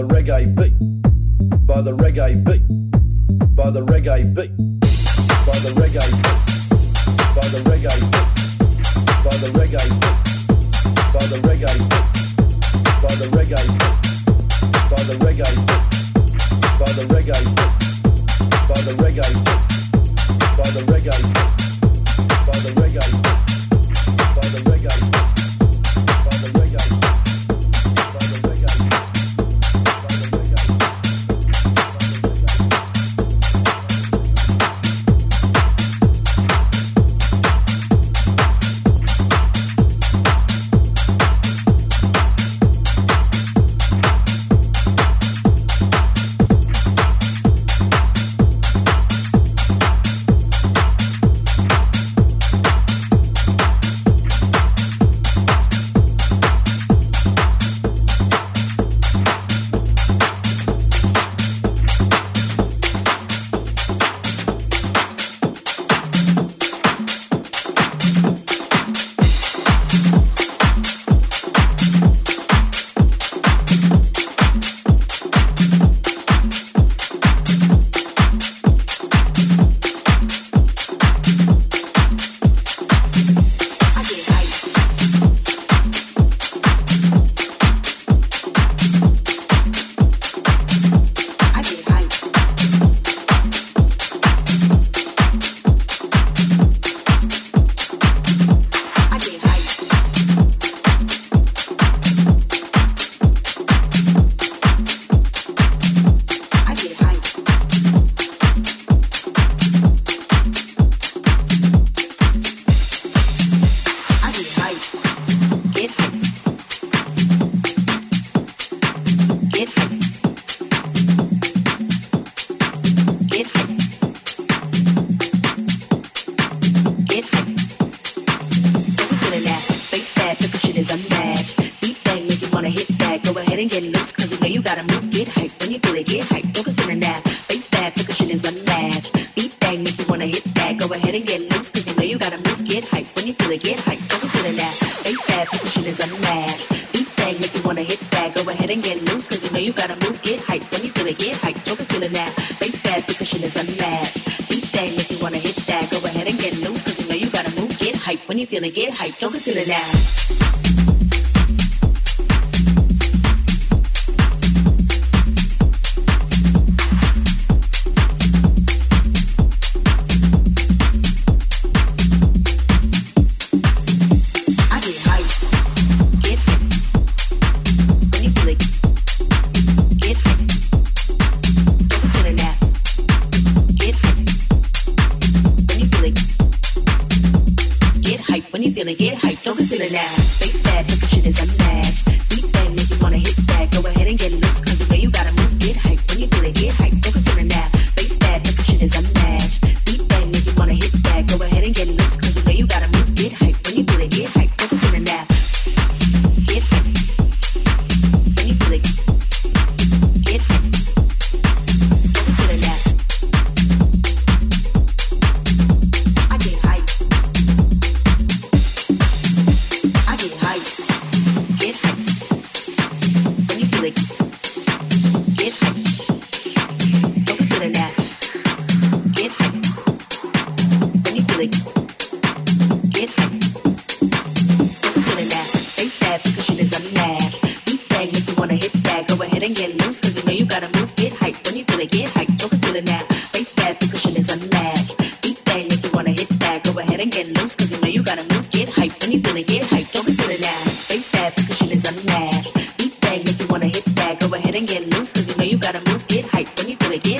The reggae beat, by the reggae beat, by the reggae beat, by the reggae beat, by the reggae beat, by the reggae beat, by the reggae beat, by the reggae beat, by the reggae beat, by the reggae beat, by the reggae beat, by the reggae beat by the reggae, by the reggae. hype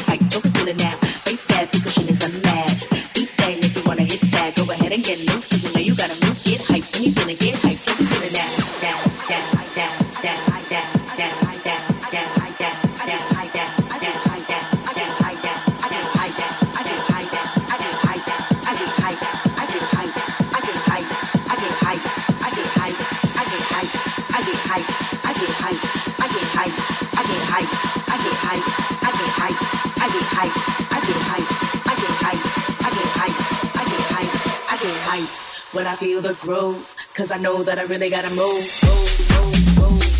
Don't feel it now. Face that because cushion is a match. Beat bang if you wanna hit that. Go ahead and get loose. Feel the groove. Cause I know that I really gotta move. move, move, move.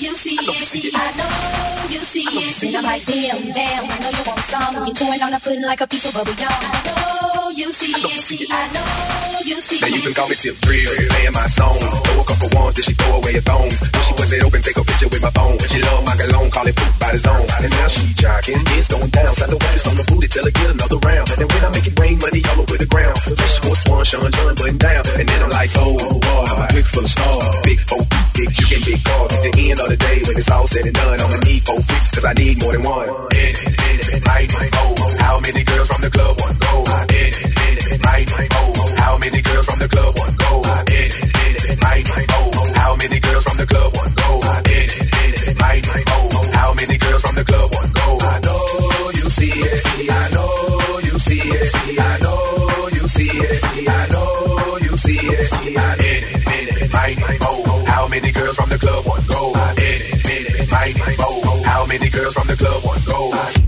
you see it. I know you see it. And I'm like, damn, damn. I know you want some. You're chewing on the pudding like a piece of bubble yum. I know you see it. I know you see Now you can call me Tip Drill, playing my song. Throw a couple ones, then she throw away her thongs. When she was it open, take a picture with my phone. She love my cologne, call it poop by the zone. And now she jocking, it's going down. Slap the waitress on the booty, tell her get another round. And then when I make it rain, money all over the ground. Fresh sports one, Sean John button down. And then I'm like, oh I'm a big full of stars. Big four, big you can big car. At the end of the day, when it's all said and done, I'ma need four freaks, cause I need more than one. In it, in it, might, might, oh. How many girls from the club want go? In it, many girls from the club want go?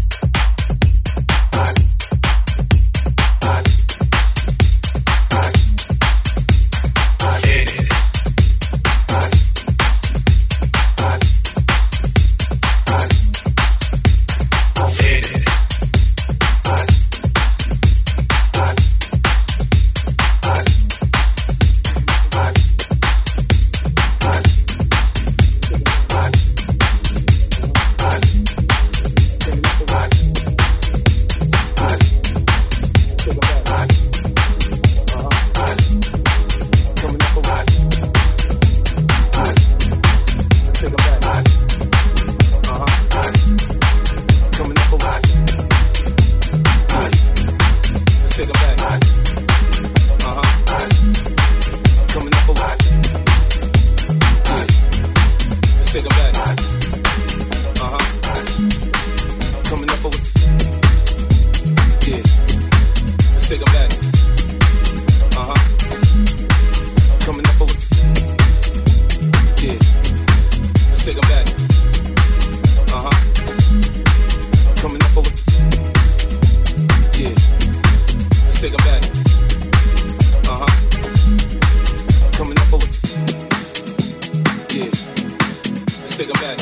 take them back.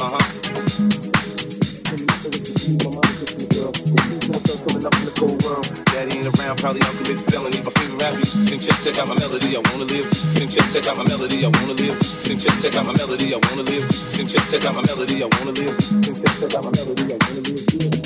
Uh huh. Check, out my melody. I wanna live, sing, check, check out my melody. I wanna live, sing, check, check out my melody. I wanna live, sing, check, check out my melody. I wanna live, sing, check, check out my melody. I wanna live.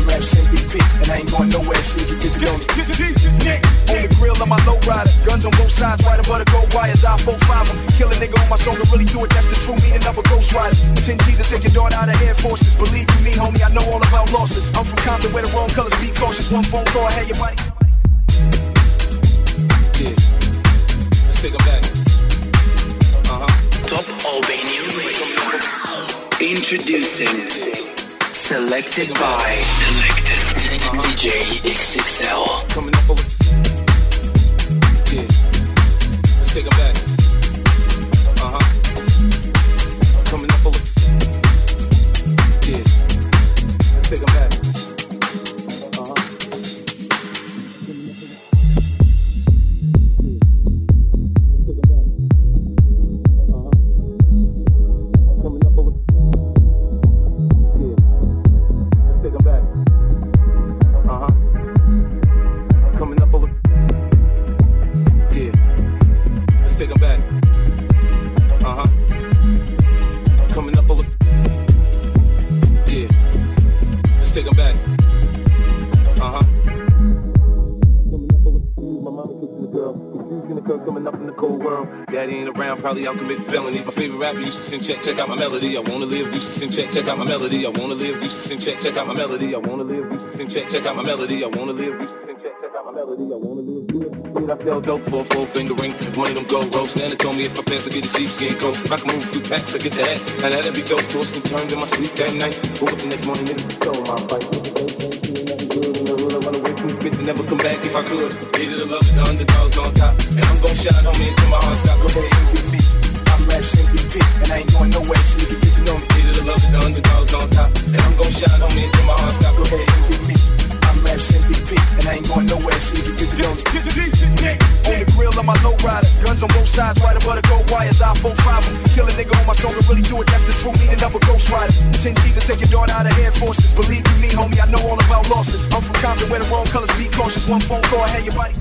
you see it. I know you see it. I know you see it. In it, in it, might, might, oh. How many girls from the club want go? In it, in it, might, might, oh. How many girls from the club want go? Ten G's to take your daughter out of Air Forces. Believe you me, homie, I know all about about losses. I'm from Compton where the wrong colors be cautious. One phone call, hey, your body. Yeah. Let's take them back. Uh huh. Top Albanian Radio. Introducing. Selected by. DJ XXL. Coming up. Yeah. Let's take back. Used to check, check out my melody. I wanna live, used to check, check out my melody. I wanna live, used to check, check out my melody. I wanna live, used to check, check out my melody. I wanna live, used to check, out my melody. I wanna live, I sell dope for a four finger ring. One of them gold ropes. Nana told me if I pass, I get a sheepskin coat. If I can move a few packs, I get the hat. Now that'd be dope. Tossed and turned in my sleep that night. Woke up the next morning, niggas stole my this bitch and never come back if I could. Hated the love, the underdogs on top. And I'm gon' shine on me until my heart stop. Go ahead and get me. I'm Rash MVP, and I ain't going nowhere so you can get to know me. Hated the love, the underdogs on top. And I'm gon' shine on me until my heart stop. Go ahead and get me. I'm Rash MVP, and I ain't going nowhere so you can get to know me. On the grill of my low rider, guns on both sides, right above the gold wires. I 4 5 em. Kill a nigga on my song and really do it. That's the true meaning of a ghost rider. 10 G's to take your daughter out of Air Forces. Believe you me, homie, I know all about losses. I'm from Compton where the wrong colors be cautious. One phone call, hey, your body.